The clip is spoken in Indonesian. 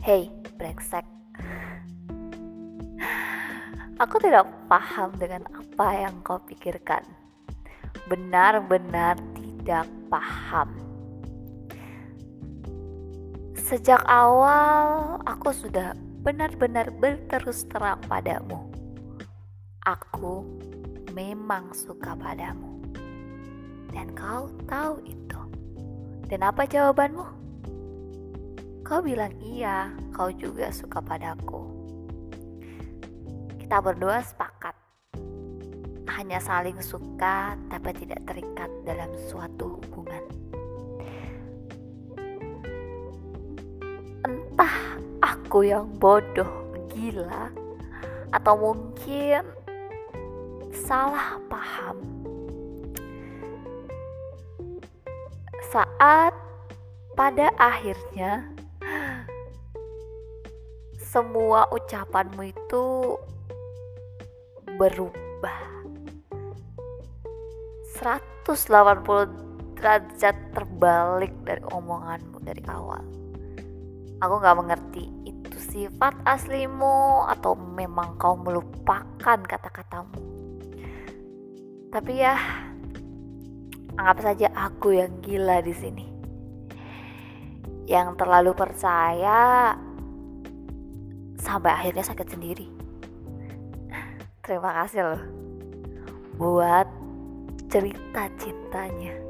Hei, brengsek. Aku tidak paham dengan apa yang kau pikirkan. Benar-benar tidak paham. Sejak awal, aku sudah benar-benar berterus terang padamu. Aku memang suka padamu, dan kau tahu itu. Dan apa jawabanmu? Kau bilang iya, kau juga suka padaku. Kita berdua sepakat. Hanya saling suka tapi tidak terikat dalam suatu hubungan. Entah aku yang bodoh, gila, atau mungkin salah paham. Saat pada akhirnya semua ucapanmu itu berubah. 180 derajat terbalik dari omonganmu dari awal. Aku gak mengerti itu sifat aslimu atau memang kau melupakan kata-katamu. Tapi ya anggap saja aku yang gila di sini. Yang terlalu percaya sampai akhirnya sakit sendiri. Terima kasih loh buat cerita cintanya